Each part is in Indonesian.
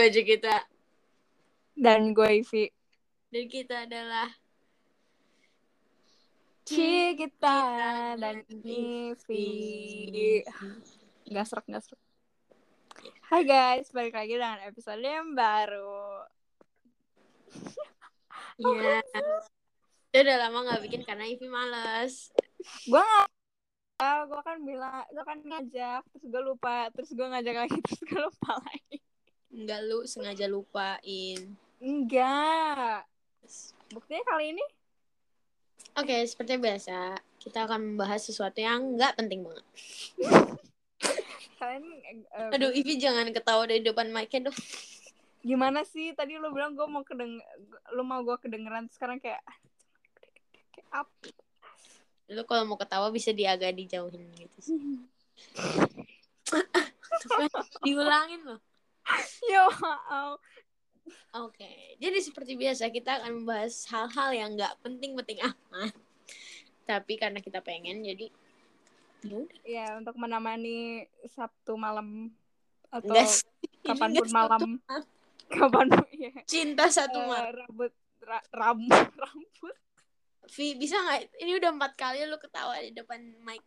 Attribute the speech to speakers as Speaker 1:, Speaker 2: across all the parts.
Speaker 1: gue aja kita
Speaker 2: Dan gue Ivy.
Speaker 1: dan kita adalah
Speaker 2: Cikita dan Ivy. Gak serak, gak serak. Hai guys, balik lagi dengan episode yang baru.
Speaker 1: Iya. Dia udah lama gak bikin karena Ivy males.
Speaker 2: Gue gak gue kan bilang, gue kan ngajak, terus gue lupa, terus gue ngajak lagi, terus gue lupa lagi.
Speaker 1: Enggak lu sengaja lupain.
Speaker 2: Enggak. Buktinya kali ini
Speaker 1: Oke, seperti biasa, kita akan membahas sesuatu yang nggak penting banget.
Speaker 2: kalian eh,
Speaker 1: Aduh, Ivy jangan ketawa dari depan mic-nya dong.
Speaker 2: gimana sih tadi lu bilang gue mau kedeng lu mau gue kedengeran sekarang kayak kayak apa
Speaker 1: Lu kalau mau ketawa bisa di agak dijauhin gitu sih. Diulangin loh.
Speaker 2: yo maaf.
Speaker 1: Oke, jadi seperti biasa kita akan membahas hal-hal yang nggak penting-penting amat. Tapi karena kita pengen, jadi ya
Speaker 2: ya untuk menemani Sabtu malam atau
Speaker 1: ini
Speaker 2: kapan pun
Speaker 1: nggak
Speaker 2: malam
Speaker 1: malam.
Speaker 2: kapan pun ya
Speaker 1: Cinta satu
Speaker 2: Eh,
Speaker 1: malam.
Speaker 2: rambut ra, rambut rambut
Speaker 1: Vi, bisa nggak? Ini udah empat kali lu ketawa di depan mic.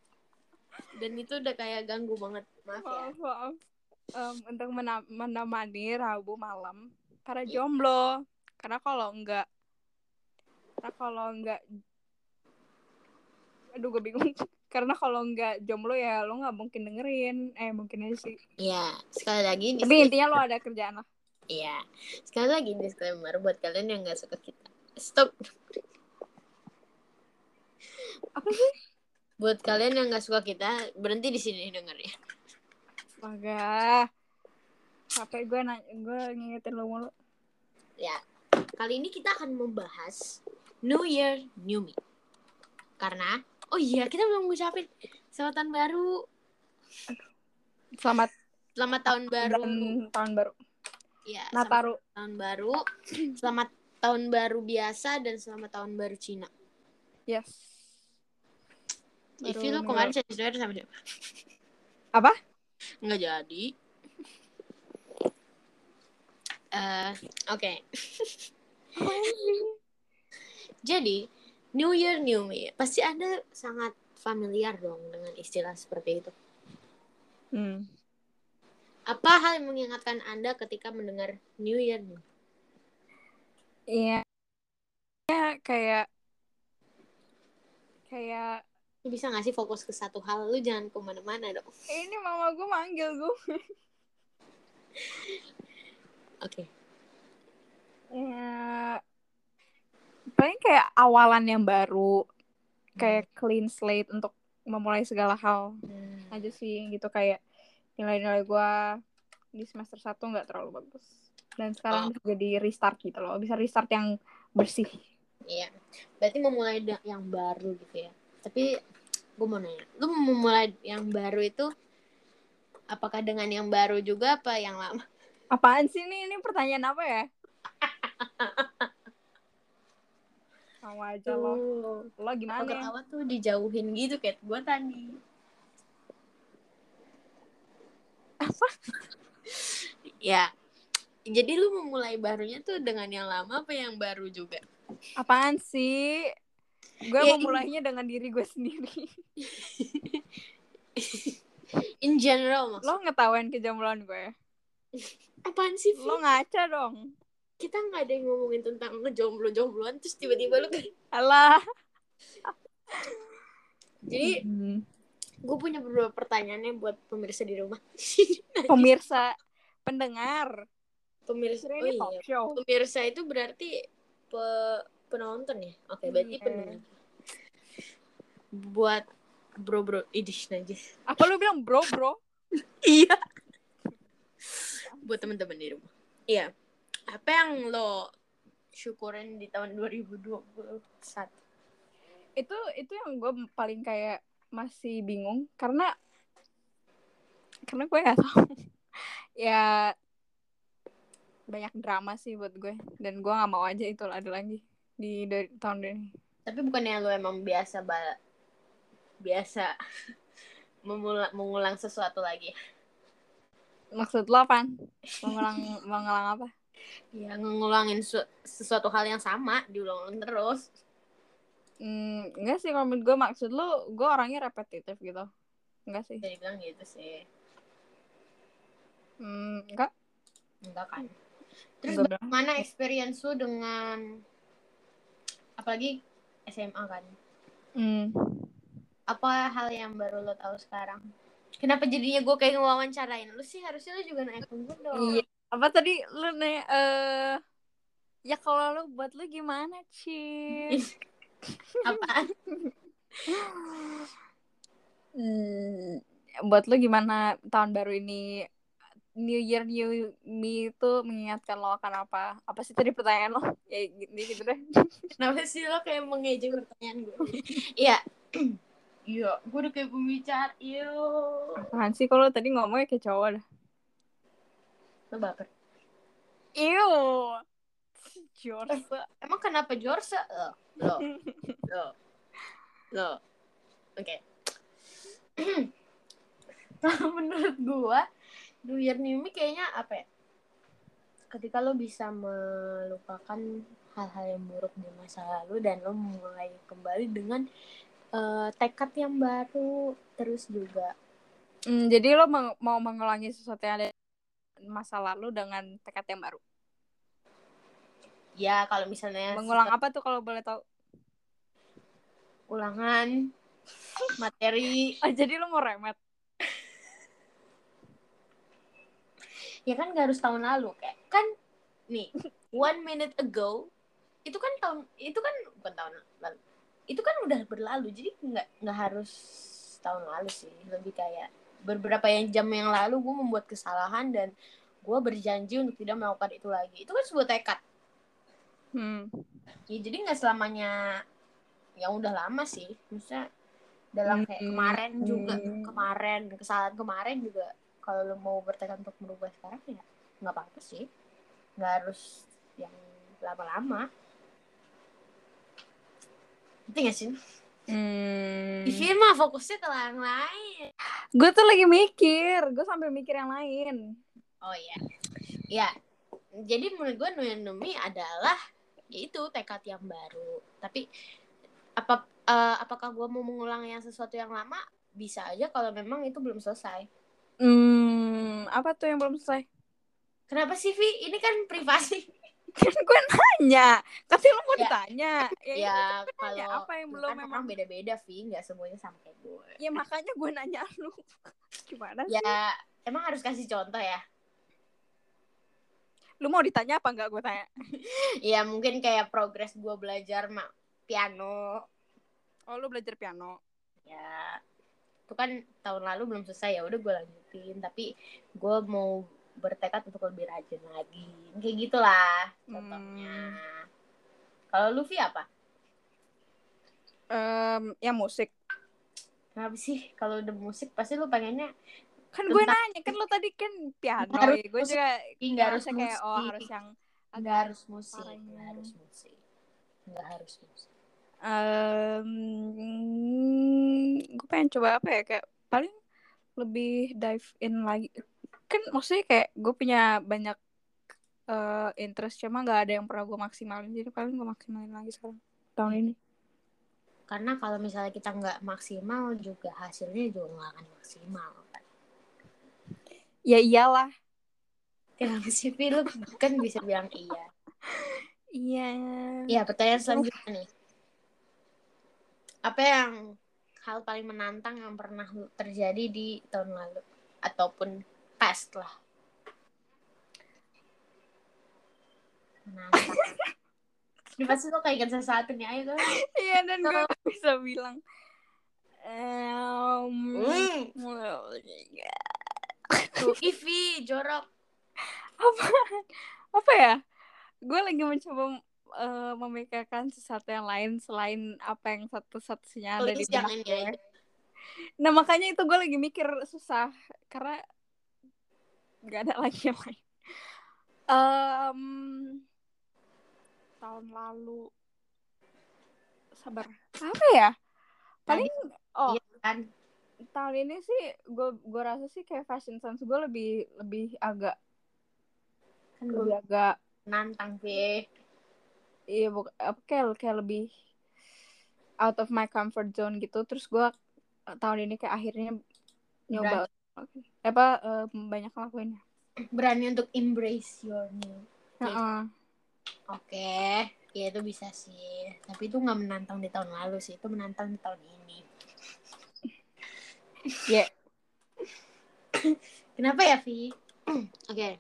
Speaker 1: Dan itu udah kayak ganggu banget. Maaf ya.
Speaker 2: maaf maaf Em, untuk mena- menemani Rabu malam para
Speaker 1: Iya.
Speaker 2: jomblo karena kalau enggak karena kalau enggak aduh gue bingung karena kalau enggak jomblo ya lo nggak mungkin dengerin eh mungkin aja sih
Speaker 1: Iya, sekali lagi
Speaker 2: tapi intinya lo ada kerjaan lah
Speaker 1: Iya, sekali lagi disclaimer buat kalian yang nggak suka kita. Stop.
Speaker 2: apa sih
Speaker 1: Buat kalian yang nggak suka kita, berhenti di sini dengernya.
Speaker 2: Astaga capek gue nanya gue ngingetin lo mulu
Speaker 1: Ya, kali ini kita akan membahas New Year, New Me. Karena, oh iya, kita belum ngucapin selamat tahun baru.
Speaker 2: selamat
Speaker 1: Selamat tahun baru.
Speaker 2: dan tahun baru
Speaker 1: Ya, selamat
Speaker 2: Nataru
Speaker 1: tahun baru. Selamat tahun baru biasa dan selamat tahun baru Cina.
Speaker 2: yes Baru
Speaker 1: lu kemarin Januari sama siapa?
Speaker 2: Apa?
Speaker 1: Nggak jadi. Eh, oke. Jadi, New Year New Me. Pasti Anda sangat familiar dong dengan istilah seperti itu.
Speaker 2: hmm.
Speaker 1: Apa hal yang mengingatkan Anda ketika mendengar New Year New?
Speaker 2: Iya. Ya kayak kayak
Speaker 1: Lu bisa nggak sih fokus ke satu hal? Lu jangan ke mana-mana dong.
Speaker 2: ini mama gue manggil gue.
Speaker 1: Oke.
Speaker 2: Ya paling kayak awalan yang baru, kayak clean slate untuk memulai segala hal
Speaker 1: Hmm.
Speaker 2: aja sih gitu kayak nilai-nilai gue di semester satu nggak terlalu bagus dan sekarang
Speaker 1: Oh.
Speaker 2: jadi restart gitu loh bisa restart yang bersih
Speaker 1: Iya. Berarti memulai yang baru gitu ya. Tapi gue mau nanya, lu memulai yang baru itu apakah dengan yang baru juga apa yang lama?
Speaker 2: apaan sih ini ini pertanyaan apa ya sama aja lo lo gimana ya?
Speaker 1: ketawa tuh dijauhin gitu kayak gue tadi.
Speaker 2: apa
Speaker 1: Ya. Jadi lu memulai barunya tuh dengan yang lama apa yang baru juga?
Speaker 2: apaan sih gue
Speaker 1: Ya,
Speaker 2: memulainya dengan diri gue sendiri
Speaker 1: In general maksud.
Speaker 2: lo ngetawain kejombloan gue
Speaker 1: Apaan sih?
Speaker 2: Lo ngaca dong
Speaker 1: Kita nggak ada yang ngomongin tentang ngejomblo-jombloan terus tiba-tiba lu kayak
Speaker 2: alah
Speaker 1: Jadi gue punya beberapa pertanyaannya buat pemirsa di rumah.
Speaker 2: pemirsa pendengar
Speaker 1: pemirsa oh
Speaker 2: ini
Speaker 1: iya.
Speaker 2: talk show
Speaker 1: Pemirsa itu berarti pe- penonton ya? Oke, berarti
Speaker 2: Iya.
Speaker 1: pendengar. Buat bro-bro idis najis.
Speaker 2: apa lu bilang bro bro
Speaker 1: Iya. Buat teman-teman di rumah. Iya. Apa yang lo syukurin di tahun 2021?
Speaker 2: itu itu yang gue paling kayak masih bingung karena karena gue nggak tahu ya banyak drama sih buat gue dan gue nggak mau aja itu ada lagi di dari tahun ini
Speaker 1: Tapi bukannya lo emang biasa ba- biasa memula- mengulang sesuatu lagi?
Speaker 2: Maksud lo apa? Mengulang mengulang apa?
Speaker 1: Ya ngulangin su- sesuatu hal yang sama diulang-ulang terus.
Speaker 2: Hmm, enggak sih kalau menurut gue maksud lo gue orangnya repetitif gitu. Enggak sih.
Speaker 1: Bisa dibilang gitu sih.
Speaker 2: Hmm, enggak.
Speaker 1: Enggak kan. Terus
Speaker 2: Enggak bilang.
Speaker 1: bagaimana experience lu dengan apalagi SMA kan?
Speaker 2: Hmm.
Speaker 1: Apa hal yang baru lo tahu sekarang? Kenapa jadinya gue kayak ngewawancarain lu sih? Harusnya lu juga naik gue dong.
Speaker 2: Iya. Apa tadi lu nih eh ya kalau lu buat lu gimana, Ci?
Speaker 1: Apaan?
Speaker 2: Hmm, buat lu gimana tahun baru ini New Year New Me itu mengingatkan lo akan apa? Apa sih tadi pertanyaan lo? Ya gitu, gitu deh.
Speaker 1: Kenapa sih lo kayak mengejek pertanyaan gue? Iya. Iya, gue udah kayak pembicara. Iya.
Speaker 2: Apaan sih kalau tadi ngomongnya kayak cowok dah.
Speaker 1: Lo baper.
Speaker 2: Ew. Jorsa.
Speaker 1: Emang kenapa Jorsa? Lo, lo, lo, lo. Oke. Kalau menurut gua, New Year New Me kayaknya apa ya? Ketika lo bisa melupakan hal-hal yang buruk di masa lalu dan lo mulai kembali dengan eh, tekad yang baru, terus juga
Speaker 2: Hmm, jadi lo meng- mau mengulangi sesuatu yang ada masa lalu dengan tekad yang baru.
Speaker 1: ya kalau misalnya
Speaker 2: Mengulang apa tuh kalau boleh tahu?
Speaker 1: ulangan materi
Speaker 2: Oh, jadi lo mau remet.
Speaker 1: ya kan gak harus tahun lalu kayak kan nih one minute ago itu kan tahun itu kan bukan tahun lalu itu kan udah berlalu jadi nggak nggak harus tahun lalu sih lebih kayak beberapa yang jam yang lalu gue membuat kesalahan dan gue berjanji untuk tidak melakukan itu lagi itu kan sebuah tekad
Speaker 2: Hmm.
Speaker 1: ya jadi nggak selamanya yang udah lama sih maksudnya dalam kayak
Speaker 2: Hmm.
Speaker 1: kemarin juga
Speaker 2: Hmm.
Speaker 1: kemarin kesalahan kemarin juga kalau lo mau bertekad untuk merubah sekarang ya nggak apa-apa sih nggak harus yang lama-lama Ngerti gak sih?
Speaker 2: Hmm.
Speaker 1: Di film mah fokusnya ke yang lain.
Speaker 2: Gue tuh lagi mikir, gue sambil mikir yang lain.
Speaker 1: Oh iya. Ya. Jadi menurut gue Noyanumi adalah yaitu tekad yang baru. Tapi apa eh, apakah gue mau mengulang yang sesuatu yang lama? Bisa aja kalau memang itu belum selesai.
Speaker 2: Hmm, apa tuh yang belum selesai?
Speaker 1: Kenapa sih Vi? Ini kan privasi.
Speaker 2: Kan gue nanya, kasih lo mau
Speaker 1: Ya.
Speaker 2: ditanya. Ya,
Speaker 1: ya
Speaker 2: tanya,
Speaker 1: kalau
Speaker 2: apa yang
Speaker 1: kan
Speaker 2: belum
Speaker 1: orang
Speaker 2: memang?
Speaker 1: beda-beda Vi, nggak semuanya sama kayak gue.
Speaker 2: Ya makanya gue nanya lu. Gimana sih?
Speaker 1: Ya emang harus kasih contoh ya.
Speaker 2: Lu mau ditanya apa enggak gue tanya?
Speaker 1: Ya mungkin kayak progres gue belajar mak piano
Speaker 2: Oh, lu belajar piano.
Speaker 1: ya itu kan tahun lalu belum selesai ya udah gue lanjutin tapi gue mau bertekad untuk lebih rajin lagi kayak gitulah contohnya kalau Luffy apa
Speaker 2: Em, ya musik.
Speaker 1: kenapa sih kalau udah musik pasti lu pengennya
Speaker 2: Kan gue nanya, kan lu tadi kan piano.
Speaker 1: Harus
Speaker 2: ya. Gue
Speaker 1: musik.
Speaker 2: juga
Speaker 1: nggak harus
Speaker 2: kayak oh
Speaker 1: musik.
Speaker 2: harus yang
Speaker 1: nggak harus musik nggak harus musik nggak harus musik
Speaker 2: Em, gue pengen coba apa ya kayak paling lebih dive in lagi kan maksudnya kayak gue punya banyak eh, interest cuma nggak ada yang pernah gue maksimalin. Jadi paling gue maksimalin lagi sekarang tahun ini.
Speaker 1: Karena kalau misalnya kita nggak maksimal juga hasilnya juga nggak akan maksimal kan.
Speaker 2: Ya iyalah.
Speaker 1: Kenapa sih Vi? lu kan bisa bilang iya.
Speaker 2: Iya.
Speaker 1: Ya, pertanyaan selanjutnya nih. Apa yang hal paling menantang yang pernah terjadi di tahun lalu? Ataupun past lah? Menantang. Ini pasti lo kayak sesuatu nih, ayo kan?
Speaker 2: iya dan gue bisa bilang em,
Speaker 1: Hmm. Tuh, Ivi, jorok.
Speaker 2: apa apa ya gue lagi mencoba eh, memikirkan sesuatu yang lain selain apa yang satu-satunya ada di benak gue.
Speaker 1: aja.
Speaker 2: Nah makanya itu gue lagi mikir susah karena nggak ada lagi yang lain. Em, tahun lalu. Sabar. Apa ya? Paling oh.
Speaker 1: Iya kan?
Speaker 2: tahun ini sih gue gue rasa sih kayak fashion sense gue lebih lebih agak
Speaker 1: kan
Speaker 2: lebih
Speaker 1: gue
Speaker 2: agak
Speaker 1: nantang sih.
Speaker 2: Iya buk apa kayak kayak lebih out of my comfort zone gitu. Terus gue tahun ini kayak akhirnya nyoba apa eh, banyak ngelakuinnya?
Speaker 1: Berani untuk embrace your new Yes.
Speaker 2: Heeh.
Speaker 1: oke. Ya itu bisa sih. Tapi itu nggak menantang di tahun lalu sih. Itu menantang di tahun ini.
Speaker 2: Ya.
Speaker 1: kenapa ya Vi? Oke.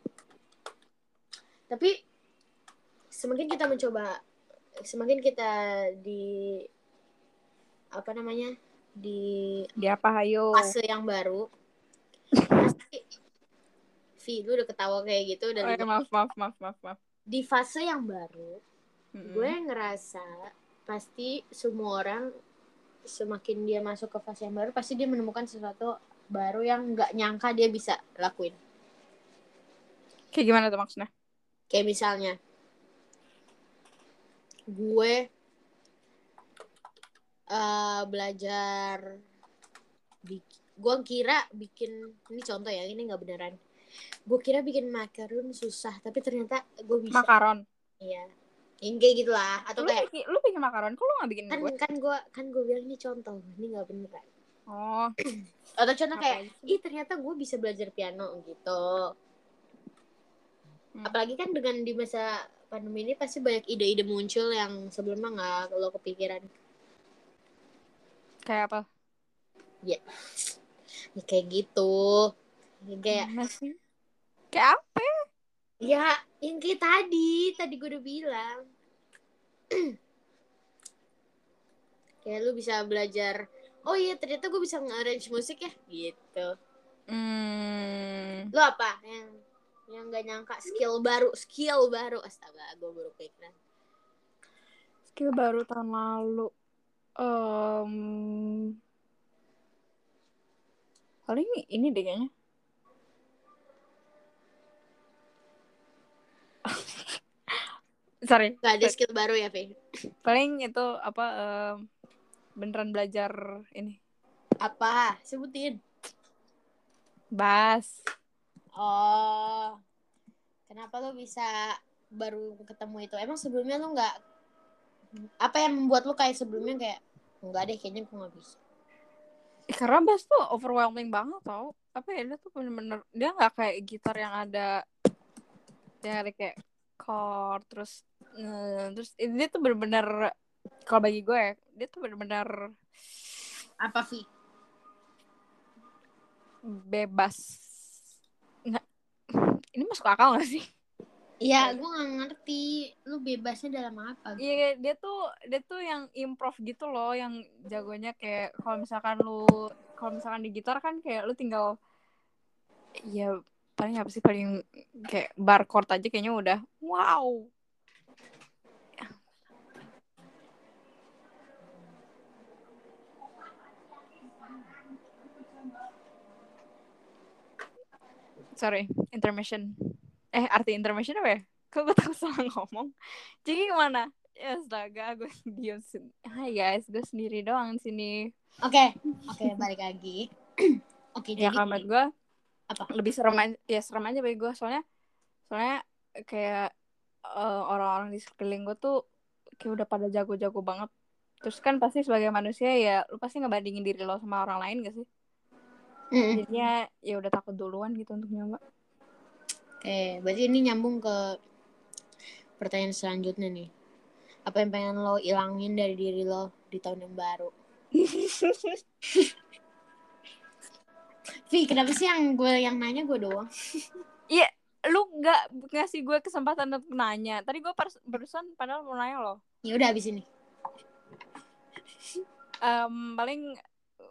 Speaker 1: Tapi semakin kita mencoba semakin kita di apa namanya di
Speaker 2: di apa? Hayo
Speaker 1: fase yang baru Vi lu udah ketawa kayak gitu
Speaker 2: Oh,
Speaker 1: dan
Speaker 2: ya, maaf maaf maaf maaf maaf.
Speaker 1: di fase yang baru
Speaker 2: Mm-mm.
Speaker 1: gue ngerasa pasti semua orang semakin dia masuk ke fase yang baru pasti dia menemukan sesuatu baru yang nggak nyangka dia bisa lakuin.
Speaker 2: Kayak gimana tuh maksudnya?
Speaker 1: Kayak misalnya gue eh belajar bik- gue kira bikin ini contoh ya ini nggak beneran. Gue kira bikin macaron susah tapi ternyata gue bisa.
Speaker 2: Makaron.
Speaker 1: Iya. Yang kayak gitulah atau
Speaker 2: lu
Speaker 1: kayak
Speaker 2: bikin lu bikin makaron kok lu nggak bikin
Speaker 1: kan
Speaker 2: gue
Speaker 1: kan gue kan gue bilang ini contoh ini nggak beneran.
Speaker 2: Oh.
Speaker 1: Atau contoh kayak ih ternyata gue bisa belajar piano gitu.
Speaker 2: Hmm.
Speaker 1: apalagi kan dengan di masa pandemi ini pasti banyak ide-ide muncul yang sebelumnya nggak lo kepikiran.
Speaker 2: Kayak apa?
Speaker 1: Ya kayak gitu. Ya, kayak
Speaker 2: kayak apa?
Speaker 1: Ya yang kayak tadi tadi gue udah bilang. Kayak lu bisa belajar oh iya ternyata gue bisa nge-arrange musik ya gitu.
Speaker 2: Hmm.
Speaker 1: Lu apa? Yang yang gak nyangka? Skill baru skill baru. Astaga gue baru kepikiran
Speaker 2: skill baru tahun lalu. Em, paling ini deh kayaknya. Sorry.
Speaker 1: Gak ada skill baru ya Fe
Speaker 2: paling itu apa em, beneran belajar ini.
Speaker 1: Apa? Sebutin.
Speaker 2: Bass.
Speaker 1: Oh. Kenapa lu bisa baru ketemu itu? Emang sebelumnya lu nggak apa yang membuat lu kayak sebelumnya kayak enggak deh kayaknya gue nggak bisa
Speaker 2: karena bass tuh overwhelming banget tau. Apa ya dia tuh bener-bener dia nggak kayak gitar yang ada yang ada kayak chord terus eh, terus ini tuh bener-bener kalau bagi gue ya, dia tuh bener-bener
Speaker 1: apa Vi
Speaker 2: bebas. Nggak ini masuk akal gak sih
Speaker 1: Iya, gue nggak ngerti. Lu bebasnya dalam apa.
Speaker 2: Iya dia tuh dia tuh yang improv gitu loh yang jagonya kayak kalau misalkan lu kalau misalkan di gitar kan kayak lu tinggal ya paling apa sih paling kayak bar chord aja kayaknya udah. Wow! Sorry intermission eh arti intermission apa ya? Kok gue tahu salah ngomong? Jadi gimana? Ya astaga gue sen- Hai guys. Gue sendiri doang sini.
Speaker 1: Oke, oke balik lagi. oke,
Speaker 2: ya
Speaker 1: jadi
Speaker 2: kalau menurut gue
Speaker 1: apa?
Speaker 2: lebih serem aja ya serem aja bagi gue soalnya soalnya kayak eh, orang-orang di sekeliling gue tuh kayak udah pada jago-jago banget. Terus kan pasti sebagai manusia ya lu pasti ngebandingin diri lo sama orang lain gak sih?
Speaker 1: Mm-mm.
Speaker 2: jadinya ya udah takut duluan gitu untuk nyoba
Speaker 1: Oke, berarti ini nyambung ke pertanyaan selanjutnya nih. Apa yang pengen lo ilangin dari diri lo di tahun yang baru? Vi, kenapa sih yang gue yang nanya gue doang?
Speaker 2: lu nggak ngasih gue kesempatan untuk nanya tadi gue pers- barusan padahal mau nanya loh
Speaker 1: Ya udah habis ini.
Speaker 2: Em, paling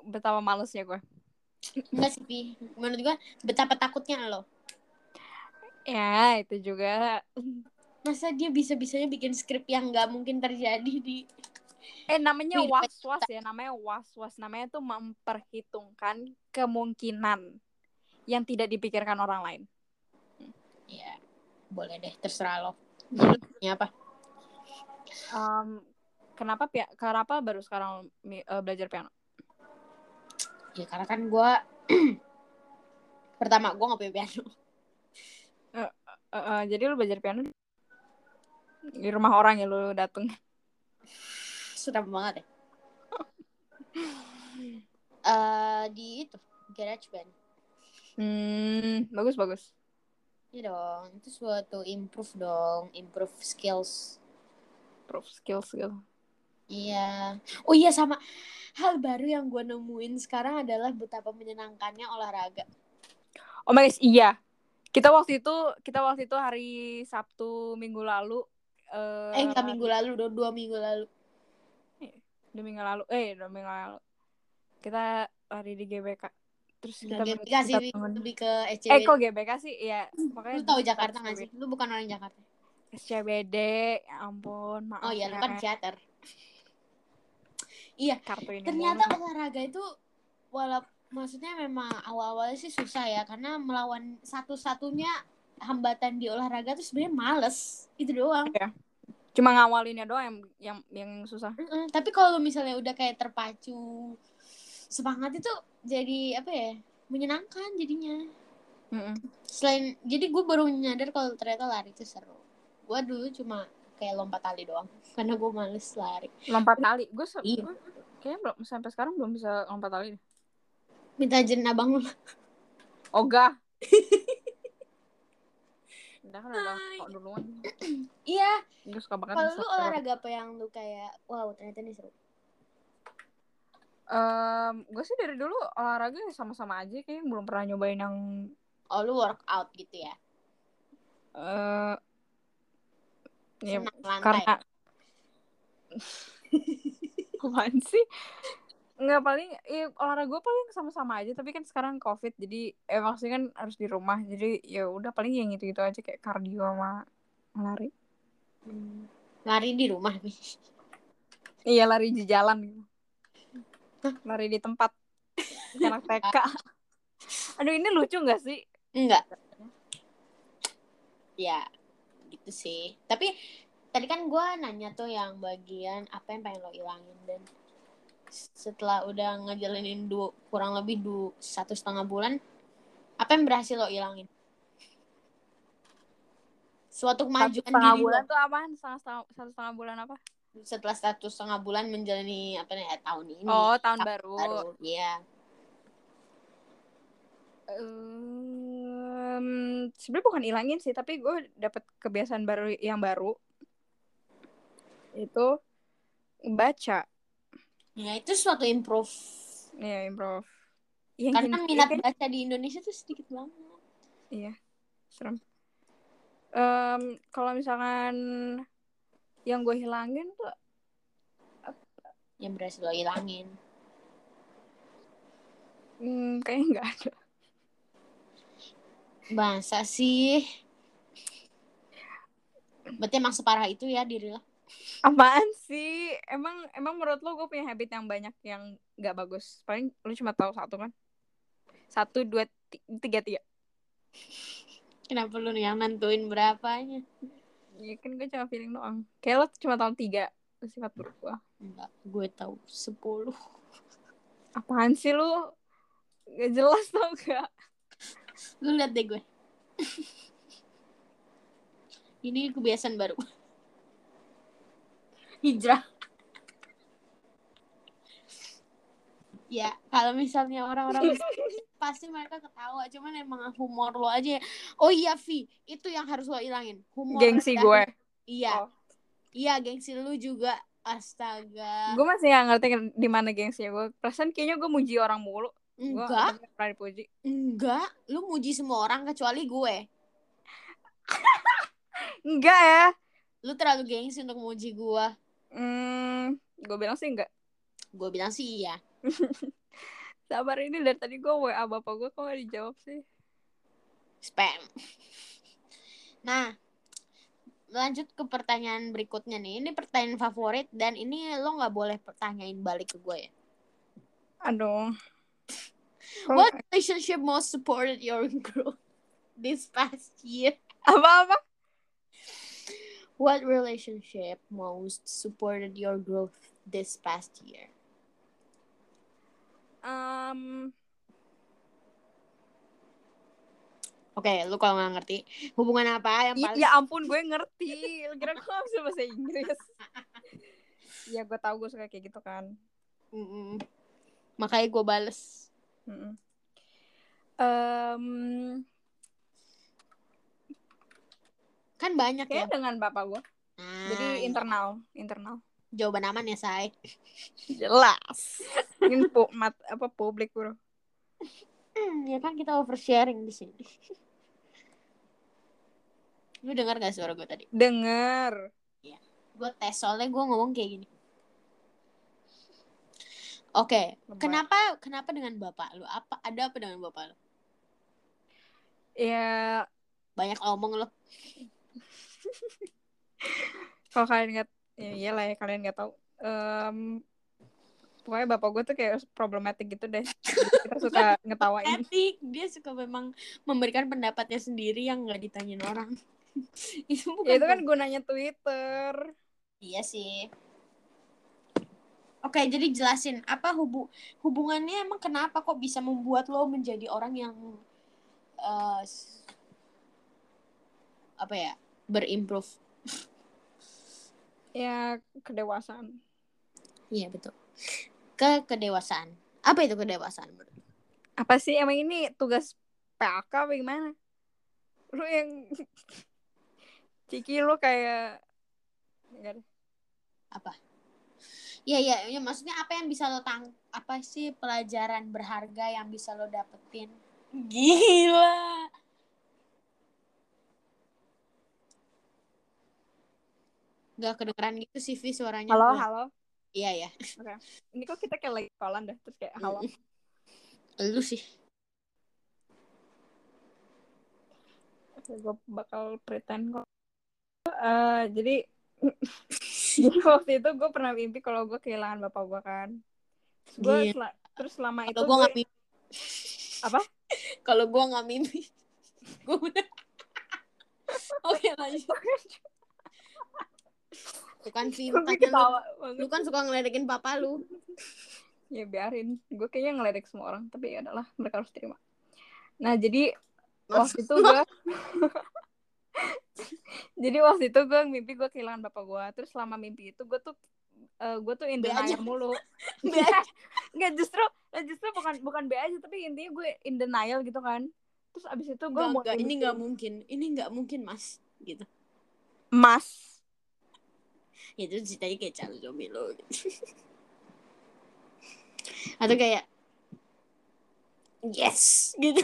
Speaker 2: betapa malesnya gue
Speaker 1: Enggak sih, Vi. Menurut gue betapa takutnya lo.
Speaker 2: Ya itu juga
Speaker 1: Masa dia bisa-bisanya bikin skrip yang nggak mungkin terjadi di
Speaker 2: eh namanya
Speaker 1: Wih,
Speaker 2: was was ya namanya was was namanya tuh memperhitungkan kemungkinan yang tidak dipikirkan orang lain
Speaker 1: Ya, boleh deh, terserah lo. Punya apa?
Speaker 2: Em, kenapa pia kenapa baru sekarang eh, belajar piano
Speaker 1: Ya karena kan gue pertama gue nggak punya piano.
Speaker 2: Eh, eh, jadi lu belajar piano di rumah orang ya lu dateng.
Speaker 1: Sudah banget ya. Eh di itu garage band.
Speaker 2: Hmm, bagus bagus.
Speaker 1: Iya dong, itu suatu improve dong, improve skills.
Speaker 2: Proof skills gitu.
Speaker 1: Iya. Oh iya sama hal baru yang gue nemuin sekarang adalah betapa menyenangkannya olahraga.
Speaker 2: Oh my gosh, iya. Kita waktu itu kita waktu itu hari Sabtu minggu lalu eh
Speaker 1: Eh nggak minggu lalu, dua, dua minggu lalu.
Speaker 2: dua minggu lalu eh dua minggu lalu kita lari di GBK terus kita
Speaker 1: GBK sih, lebih ke
Speaker 2: eh
Speaker 1: SCBD.
Speaker 2: kok GBK sih ya pokoknya
Speaker 1: Lu tahu Jakarta nggak sih? Lu bukan orang Jakarta.
Speaker 2: SCBD ya ampun maaf
Speaker 1: Oh iya, lu
Speaker 2: ya.
Speaker 1: kan teater. Iya,
Speaker 2: kartu ini
Speaker 1: ternyata olahraga itu walaupun maksudnya memang awal-awalnya sih susah ya karena melawan satu-satunya hambatan di olahraga tuh sebenarnya males itu doang.
Speaker 2: cuma ngawalinnya doang yang yang yang susah
Speaker 1: Mm-mm. Tapi kalau misalnya udah kayak terpacu semangat itu jadi apa ya menyenangkan jadinya.
Speaker 2: Mm-mm.
Speaker 1: Selain jadi gue baru nyadar kalau ternyata lari itu seru. Gue dulu cuma kayak lompat tali doang karena gue males lari.
Speaker 2: lompat tali gue se-
Speaker 1: Iya.
Speaker 2: kayaknya belum sampai sekarang belum bisa lompat tali.
Speaker 1: Minta ajarin abang lu.
Speaker 2: ogah udah kan udah kok duluan
Speaker 1: Iya.
Speaker 2: gue suka banget
Speaker 1: Kalau lu olahraga apa yang lu kayak wow ternyata ini seru.
Speaker 2: Em, gue sih dari dulu olahraga ya sama-sama aja kayak belum pernah nyobain yang
Speaker 1: Oh lu workout gitu ya.
Speaker 2: eh ya,
Speaker 1: Senang lantai.
Speaker 2: karena apaan sih nggak paling ya, olahraga gue paling sama-sama aja tapi kan sekarang covid jadi eh maksudnya kan harus di rumah jadi ya udah paling yang gitu gitu aja kayak kardio sama lari
Speaker 1: Hmm. Lari di rumah nih.
Speaker 2: iya lari di jalan gitu lari di tempat anak TK aduh ini lucu nggak sih
Speaker 1: Enggak. Ya, gitu sih. Tapi tadi kan gue nanya tuh yang bagian apa yang pengen lo ilangin dan setelah udah ngejalanin dua kurang lebih dua satu setengah bulan apa yang berhasil lo ilangin? Suatu
Speaker 2: satu
Speaker 1: kemajuan
Speaker 2: setengah
Speaker 1: diri
Speaker 2: bulan
Speaker 1: lo.
Speaker 2: tuh apaan? Setengah, setengah satu setengah bulan apa?
Speaker 1: Setelah satu setengah bulan menjalani apa nih eh, tahun ini.
Speaker 2: Oh tahun
Speaker 1: tahun
Speaker 2: baru,
Speaker 1: iya.
Speaker 2: Em, sebenarnya bukan ilangin sih tapi gue dapet kebiasaan baru yang baru. Itu baca
Speaker 1: ya itu suatu improve.
Speaker 2: Ya improv yang
Speaker 1: karena
Speaker 2: hin-
Speaker 1: minat
Speaker 2: kan-
Speaker 1: baca di Indonesia tuh sedikit banget.
Speaker 2: Iya serem. Em, kalau misalkan yang gue hilangin tuh
Speaker 1: yang berhasil lo ilangin
Speaker 2: hmm, kayaknya nggak ada.
Speaker 1: Masa sih? Berarti emang separah itu ya diri lo?
Speaker 2: Apaan sih emang emang menurut lo gue punya habit yang banyak yang nggak bagus paling lu cuma tahu satu kan satu dua ti- tiga tiga
Speaker 1: Kenapa lu yang nentuin berapanya?
Speaker 2: ya kan gue cuma feeling doang kayak lo cuma tahu tiga sifat buruk gue
Speaker 1: Enggak, gue tahu 10.
Speaker 2: apaan sih lu gak jelas tau gak
Speaker 1: Lu lihat deh gue. Ini kebiasaan baru. Hijrah. ya, kalau misalnya orang-orang pasti mereka ketawa, cuman emang humor lo aja. ya. Oh iya, Vi, itu yang harus lo ilangin. Humor
Speaker 2: gengsi gue
Speaker 1: Iya.
Speaker 2: Oh.
Speaker 1: Iya, gengsi lu juga. Astaga.
Speaker 2: gue masih gak ngerti di mana gengsi gue perasaan kayaknya gue muji orang mulu
Speaker 1: Enggak,
Speaker 2: gak pernah dipuji
Speaker 1: enggak. Lu muji semua orang kecuali gue.
Speaker 2: enggak ya
Speaker 1: Lu terlalu gengsi untuk muji gue.
Speaker 2: Hmm, gue bilang sih enggak
Speaker 1: Gue bilang sih iya.
Speaker 2: sabar ini dari tadi gue wa bapak gue kok gak dijawab sih
Speaker 1: Spam. Nah, lanjut ke pertanyaan berikutnya nih. Ini pertanyaan favorit dan ini lo nggak boleh pertanyain balik ke gue ya.
Speaker 2: aduh
Speaker 1: What relationship most supported your growth this past year?
Speaker 2: apa apa
Speaker 1: What relationship most supported your growth this past year?
Speaker 2: Um,
Speaker 1: Oke, lu kalau nggak ngerti hubungan apa yang
Speaker 2: i-
Speaker 1: paling
Speaker 2: ya ampun gue ngerti. Kira gue bisa bahasa Inggris. ya gue tahu gue suka kayak gitu kan.
Speaker 1: Mm-mm. makanya gue bales.
Speaker 2: Mm-mm. Em,
Speaker 1: Kan banyak ya.
Speaker 2: kayaknya dengan bapak gue.
Speaker 1: Nah,
Speaker 2: Jadi
Speaker 1: iya.
Speaker 2: internal, internal.
Speaker 1: jawaban aman ya, Say.
Speaker 2: Jelas. Ini pu mat apa publik bro.
Speaker 1: Hmm, ya kan kita oversharing di sini. Lu dengar gak suara gue tadi?
Speaker 2: Dengar.
Speaker 1: Gue tes soalnya gue ngomong kayak gini. Oke,
Speaker 2: Lebay.
Speaker 1: kenapa kenapa dengan bapak lu? Apa ada apa dengan bapak lu?
Speaker 2: Ya
Speaker 1: Banyak omong lu.
Speaker 2: Kalau kalian nggak ya iyalah ya kalian nggak tahu. Em, pokoknya bapak gue tuh kayak problematik gitu deh. Kita suka ngetawain.
Speaker 1: Etik, dia suka memang memberikan pendapatnya sendiri yang nggak ditanyain orang. itu bukan
Speaker 2: Ya itu kan gunanya Twitter.
Speaker 1: Iya sih. Oke, jadi jelasin apa hubu hubungannya emang kenapa kok bisa membuat lo menjadi orang yang s- apa ya berimprove?
Speaker 2: Ya kedewasaan.
Speaker 1: Iya betul. Ke kedewasaan. Apa itu kedewasaan?
Speaker 2: Apa sih emang ini tugas PAK apa gimana? Lu yang Ciki lu kayak Enggak deh.
Speaker 1: Apa? Iya iya, ya, maksudnya apa yang bisa lo tang apa sih pelajaran berharga yang bisa lo dapetin? Gila. Gak kedengeran gitu sih Vi suaranya.
Speaker 2: Halo,
Speaker 1: gue.
Speaker 2: halo.
Speaker 1: Iya ya.
Speaker 2: Ini kok kita kayak lagi kolan dah terus kayak halo.
Speaker 1: Lu sih.
Speaker 2: gue bakal pretend kok Eh, jadi jadi waktu itu gue pernah mimpi kalau gue kehilangan bapak gue kan terus gue
Speaker 1: Gila.
Speaker 2: sel- terus selama itu
Speaker 1: Kalau gue
Speaker 2: gue
Speaker 1: mimpi.
Speaker 2: Apa?
Speaker 1: Kalau gue nggak mimpi. gue udah. Oke lanjut. Kan makanya
Speaker 2: ketawa
Speaker 1: lu, lu kan suka ngeledekin papa lu.
Speaker 2: ya biarin. Gue kayaknya ngeledek semua orang tapi ya adalah mereka harus terima. Nah jadi waktu itu gue jadi waktu itu gue mimpi gue kehilangan bapak gue terus selama mimpi itu gue tuh eh, gue tuh in denial mulu.
Speaker 1: Aja.
Speaker 2: nggak justru eh, justru bukan bukan be aja tapi intinya gue in denial gitu kan. Terus abis itu gue mau
Speaker 1: gak, ini nggak mungkin. Ini nggak mungkin mas. Gitu.
Speaker 2: mas
Speaker 1: Ya, itu ceritanya kayak Charlie Zombie lo. Gitu. Atau kayak yes gitu.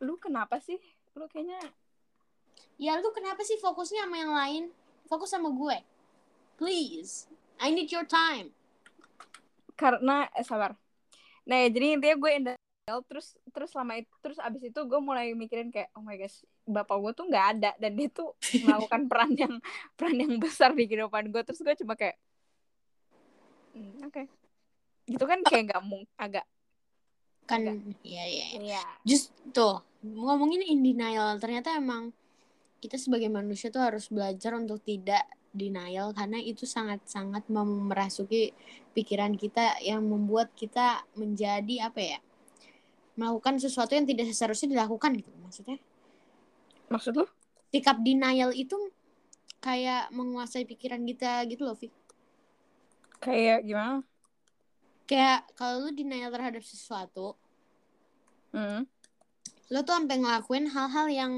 Speaker 2: lu kenapa sih lu kayaknya
Speaker 1: Ya lu kenapa sih fokusnya sama yang lain? Fokus sama gue. Please. I need your time.
Speaker 2: karena eh, sabar nah ya, jadi intinya gue in denial terus terus selama itu terus abis itu gue mulai mikirin kayak oh my gosh bapak gue tuh nggak ada dan dia tuh melakukan peran yang peran yang besar di kehidupan gue terus gue cuma kayak "Hmm, oke. Gitu kan kayak nggak mung agak
Speaker 1: Kan ya ya. Just tuh ngomongin in denial ternyata emang kita sebagai manusia tuh harus belajar untuk tidak denial karena itu sangat-sangat memerasuki pikiran kita yang membuat kita menjadi apa ya melakukan sesuatu yang tidak seharusnya dilakukan gitu maksudnya
Speaker 2: maksud lu
Speaker 1: sikap denial itu kayak menguasai pikiran kita gitu loh Vi.
Speaker 2: kayak gimana
Speaker 1: kayak kalau lu denial terhadap sesuatu
Speaker 2: hmm.
Speaker 1: lo tuh sampai ngelakuin hal-hal yang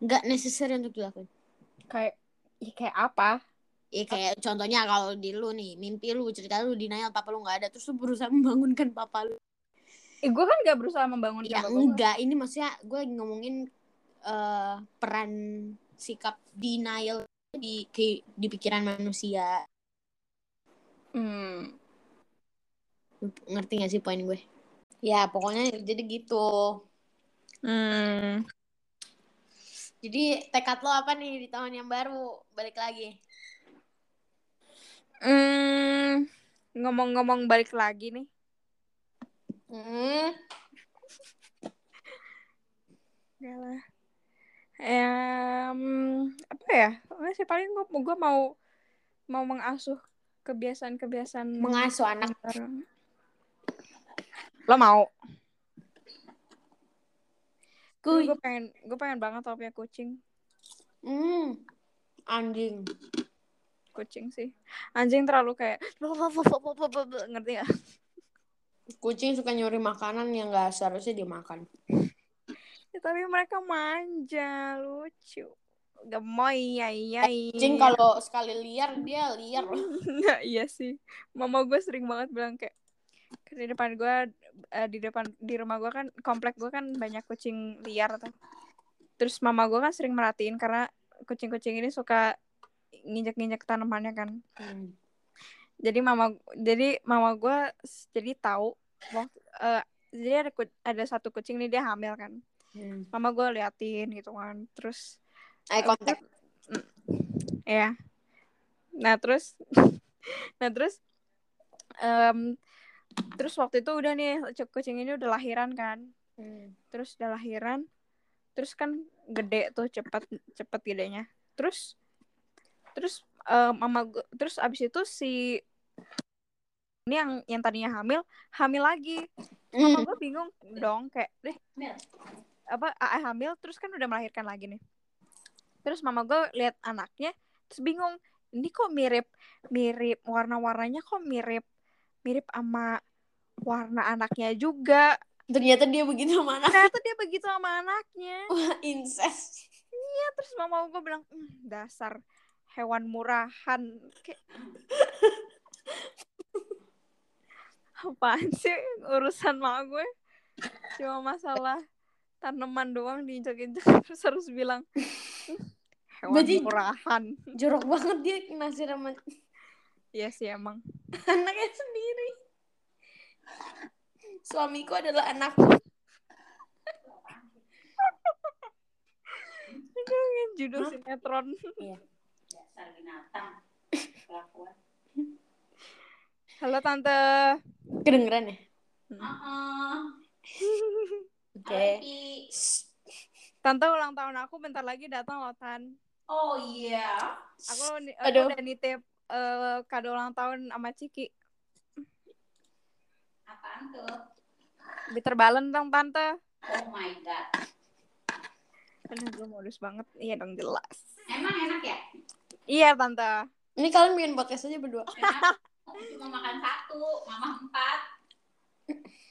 Speaker 1: nggak necessary untuk dilakuin
Speaker 2: kayak ya kayak apa
Speaker 1: Ya kayak contohnya kalau di lu nih, mimpi lu, cerita lu denial papa lu nggak ada, terus lu berusaha membangunkan papa lu.
Speaker 2: eh, gue kan gak berusaha membangun
Speaker 1: Ya
Speaker 2: bapak gue.
Speaker 1: enggak, ini maksudnya gue lagi ngomongin eh, peran sikap denial di ke- di pikiran manusia.
Speaker 2: hmm.
Speaker 1: Ngerti gak sih poin gue? Ya pokoknya jadi gitu.
Speaker 2: Hmm.
Speaker 1: Jadi tekad lo apa nih di tahun yang baru? Balik lagi.
Speaker 2: Hmm. ngomong-ngomong balik lagi nih
Speaker 1: Hmm.
Speaker 2: Lah. Em, apa ya? Enggak sih paling gue gua mau mau mengasuh kebiasaan-kebiasaan
Speaker 1: Mengasuh anak.
Speaker 2: Lo mau?
Speaker 1: Kuy.
Speaker 2: Gue pengen, gue pengen banget tau punya kucing.
Speaker 1: Hmm. Anjing.
Speaker 2: Kucing sih. Anjing terlalu kayak ngerti gak?
Speaker 1: Kucing suka nyuri makanan yang gak seharusnya dimakan.
Speaker 2: Ya, tapi mereka manja, lucu. Gemoy, iya iya.
Speaker 1: Kucing kalau sekali liar dia liar loh.
Speaker 2: Nah, iya sih. Mama gue sering banget bilang kayak di depan gue eh, di depan di rumah gue kan komplek gue kan banyak kucing liar tuh. Terus mama gue kan sering merhatiin karena kucing-kucing ini suka nginjek-nginjek tanamannya kan.
Speaker 1: Hmm.
Speaker 2: Jadi mama jadi mama gue jadi tahu waktu eh, jadi ada ada satu kucing nih dia hamil kan.
Speaker 1: Hmm.
Speaker 2: Mama gue liatin gitu kan. Terus
Speaker 1: Eye contact.
Speaker 2: ya nah terus nah terus em, terus waktu itu udah nih kucing ini udah lahiran kan
Speaker 1: Hmm.
Speaker 2: terus udah lahiran terus kan gede tuh cepet cepet gedenya terus terus em, mama gua terus abis itu si ini yang yang tadinya hamil hamil lagi mama
Speaker 1: Hmm.
Speaker 2: gue bingung dong kayak deh apa AA hamil terus kan udah melahirkan lagi nih. Terus mama gue lihat anaknya terus bingung ini kok mirip mirip warna-warnanya kok mirip mirip sama warna anaknya juga.
Speaker 1: Ternyata dia begitu sama anak.
Speaker 2: ternyata dia begitu sama anaknya.
Speaker 1: Wah, incest.
Speaker 2: ya terus mama gue bilang "Hmm, dasar hewan murahan. Kayak apaan sih urusan mama gue cuma masalah tanaman doang diinjak-injak terus harus bilang "Hmm, hewan
Speaker 1: Berarti-
Speaker 2: murahan
Speaker 1: Jorok banget dia nasir sama
Speaker 2: Iya sih emang
Speaker 1: anaknya sendiri. Suamiku adalah anak.
Speaker 2: Aduh, judul
Speaker 1: Hah?
Speaker 2: sinetron
Speaker 3: dasar binatang kelakuan
Speaker 2: halo tante
Speaker 1: Kedengeran ya?
Speaker 3: Heeh.
Speaker 1: Oke.
Speaker 3: Tapi-
Speaker 2: tante ulang tahun aku bentar lagi datang loh tan.
Speaker 3: Oh iya.
Speaker 2: Aku, ni-
Speaker 1: Aduh.
Speaker 2: udah nitip eh, kado ulang tahun sama Ciki.
Speaker 3: Apaan tuh?
Speaker 2: Bitter balen dong tante.
Speaker 3: Oh my god.
Speaker 2: Aduh, gue modus banget. Iya dong jelas.
Speaker 3: Emang enak ya?
Speaker 2: Iya tante.
Speaker 1: Ini kalian bikin podcast aja berdua.
Speaker 3: enak. Aku cuma makan satu mama empat.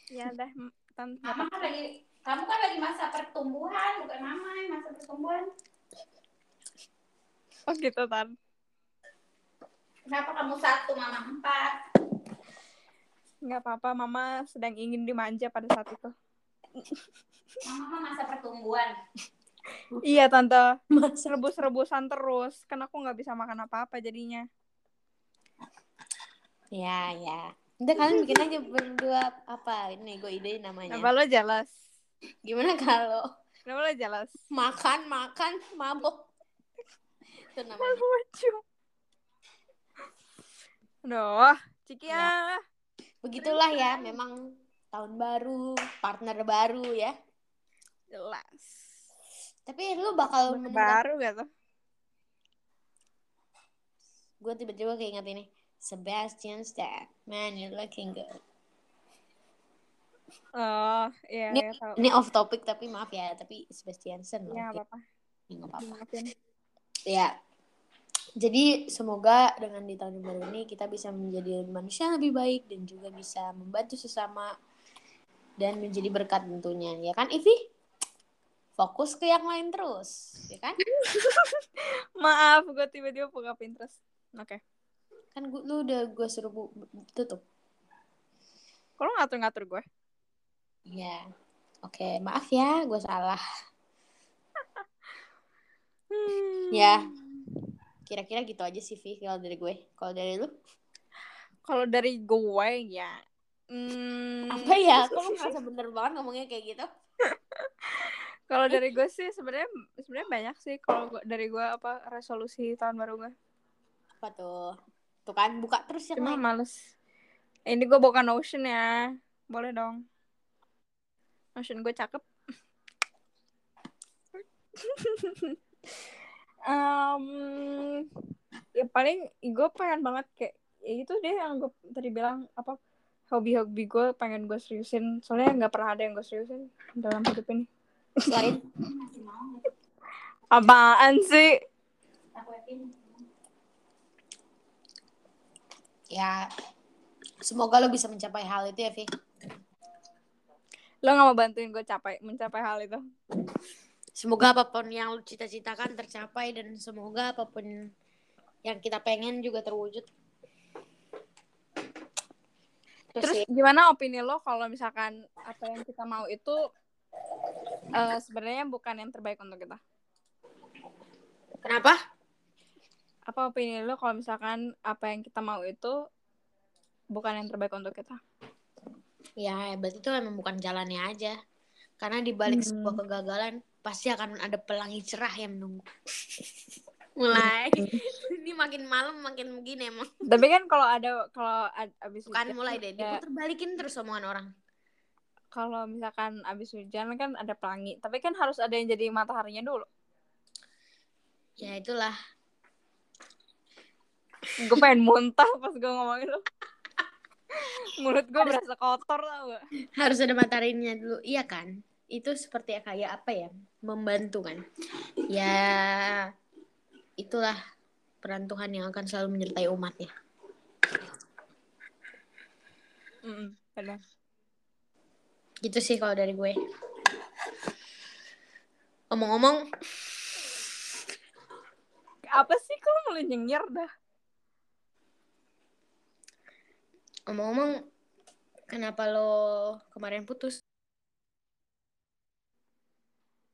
Speaker 2: Iya dah m- tante
Speaker 3: mama kan lagi kamu kan lagi masa pertumbuhan bukan mama yang masa pertumbuhan
Speaker 2: oh gitu tan
Speaker 3: kenapa kamu satu mama empat
Speaker 2: nggak apa-apa mama sedang ingin dimanja pada saat itu
Speaker 3: mama kan masa pertumbuhan
Speaker 2: iya tante
Speaker 1: Mas.
Speaker 2: rebus-rebusan terus kan aku nggak bisa makan apa-apa jadinya
Speaker 1: Ya, ya. Udah kalian bikin aja berdua apa? Ini gue ide namanya.
Speaker 2: kenapa lo jelas
Speaker 1: Gimana kalau
Speaker 2: kenapa lo jelas
Speaker 1: makan makan mabok? Itu namanya.
Speaker 2: lucu Aduh, Ciki ya.
Speaker 1: Begitulah ya, memang tahun baru, partner baru ya.
Speaker 2: Jelas.
Speaker 1: Tapi lu bakal menemukan
Speaker 2: Baru gitu.
Speaker 1: gue tiba-tiba keinget ini Sebastian Stan man you're looking good
Speaker 2: Oh, iya,
Speaker 1: Ini-
Speaker 2: iya tahu.
Speaker 1: ini off topic tapi maaf ya tapi Sebastian loh.
Speaker 2: Ya,
Speaker 1: Oke,
Speaker 2: apa-apa.
Speaker 1: nggak apa-apa ya jadi semoga dengan di tahun baru ini kita bisa menjadi manusia yang lebih baik dan juga bisa membantu sesama dan menjadi berkat tentunya ya kan Ivi fokus ke yang lain terus ya kan
Speaker 2: Maaf, gue tiba-tiba buka Pinterest. Oke.
Speaker 1: kan gua, lu udah gue suruh bu- tutup
Speaker 2: Kalau ngatur-ngatur gue.
Speaker 1: Ya oke maaf ya gue salah
Speaker 2: Hmm.
Speaker 1: Ya. kira-kira gitu aja sih Vi kalau dari gue kalau dari lu
Speaker 2: Kalau dari gue ya. Hmm,
Speaker 1: apa ya kok lu ngerasa bener banget ngomongnya kayak gitu
Speaker 2: Kalau dari gue sih sebenarnya sebenarnya banyak sih kalau dari gue apa resolusi tahun baru gue.
Speaker 1: apa tuh tuh kan buka terus yang
Speaker 2: Cuma
Speaker 1: lain
Speaker 2: males. Ini gue bukan Notion ya. Boleh dong. Notion gue cakep. Em, ya paling gue pengen banget kayak ya itu deh yang gue tadi bilang apa hobi-hobi gue pengen gue seriusin soalnya nggak pernah ada yang gue seriusin dalam hidup ini
Speaker 1: Selain
Speaker 2: apaan sih
Speaker 3: Aku yakin.
Speaker 1: ya semoga lo bisa mencapai hal itu ya Vi.
Speaker 2: Lo nggak mau bantuin gue capai mencapai hal itu
Speaker 1: Semoga apa pun yang lo cita-citakan tercapai dan semoga apa pun yang kita pengen juga terwujud. Terus,
Speaker 2: terus
Speaker 1: sih,
Speaker 2: gimana opini lo kalau misalkan apa yang kita mau itu eh, sebenarnya bukan yang terbaik untuk kita
Speaker 1: kenapa?
Speaker 2: apa opini lo kalau misalkan apa yang kita mau itu bukan yang terbaik untuk kita
Speaker 1: Ya berarti itu emang bukan jalannya aja. Karena di balik
Speaker 2: Hmm.
Speaker 1: sebuah kegagalan pasti akan ada pelangi cerah yang menunggu. mulai ini makin malam makin begini emang.
Speaker 2: tapi kan kalau ada kalau abis
Speaker 1: Bukan
Speaker 2: hujan,
Speaker 1: mulai deh,
Speaker 2: ya,
Speaker 1: diputer balikin terus omongan orang.
Speaker 2: kalau misalkan abis hujan kan ada pelangi tapi kan harus ada yang jadi mataharinya dulu
Speaker 1: Ya itulah.
Speaker 2: gue pengen muntah pas gue ngomongin lo mulut gue berasa kotor tau gak
Speaker 1: Harus ada mataharinya dulu. Iya kan? Itu seperti kayak apa ya? Membantu kan. Ya itulah peran Tuhan yang akan selalu menyertai umat ya.
Speaker 2: Mm-mm, benar.
Speaker 1: Gitu sih kalau dari gue. Ngomong-ngomong,
Speaker 2: apa sih lo mulai nyengir dah
Speaker 1: ngomong-ngomong, kenapa lo kemarin putus?